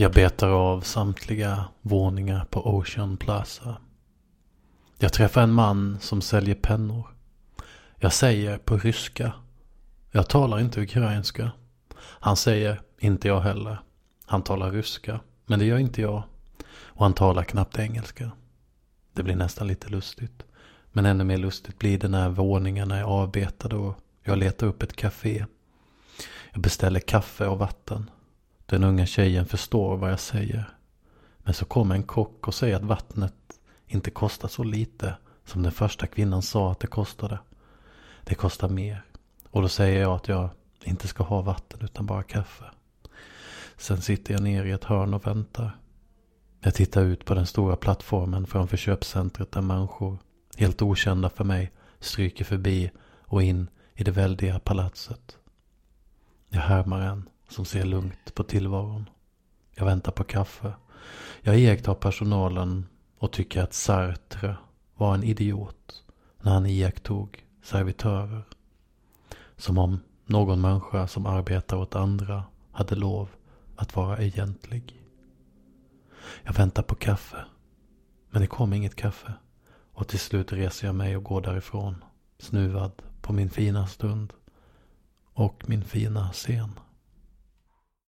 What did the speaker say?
Jag betar av samtliga våningar på Ocean Plaza. Jag träffar en man som säljer pennor. Jag säger på ryska. Jag talar inte ukrainska. Han säger, inte jag heller. Han talar ryska, men det gör inte jag. Och han talar knappt engelska. Det blir nästan lite lustigt. Men ännu mer lustigt blir det när våningarna är avbetade och jag letar upp ett café. Jag beställer kaffe och vatten. Den unga tjejen förstår vad jag säger. Men så kommer en kock och säger att vattnet inte kostar så lite som den första kvinnan sa att det kostade. Det kostar mer. Och då säger jag att jag inte ska ha vatten utan bara kaffe. Sen sitter jag ner i ett hörn och väntar. Jag tittar ut på den stora plattformen framför köpcentret där människor, helt okända för mig, stryker förbi och in i det väldiga palatset. Jag härmar en som ser lugnt på tillvaron. Jag väntar på kaffe. Jag iakttar personalen och tycker att Sartre var en idiot när han iakttog servitörer. Som om någon människa som arbetar åt andra hade lov att vara egentlig. Jag väntar på kaffe. Men det kom inget kaffe. Och till slut reser jag mig och går därifrån. Snuvad på min fina stund. Och min fina scen.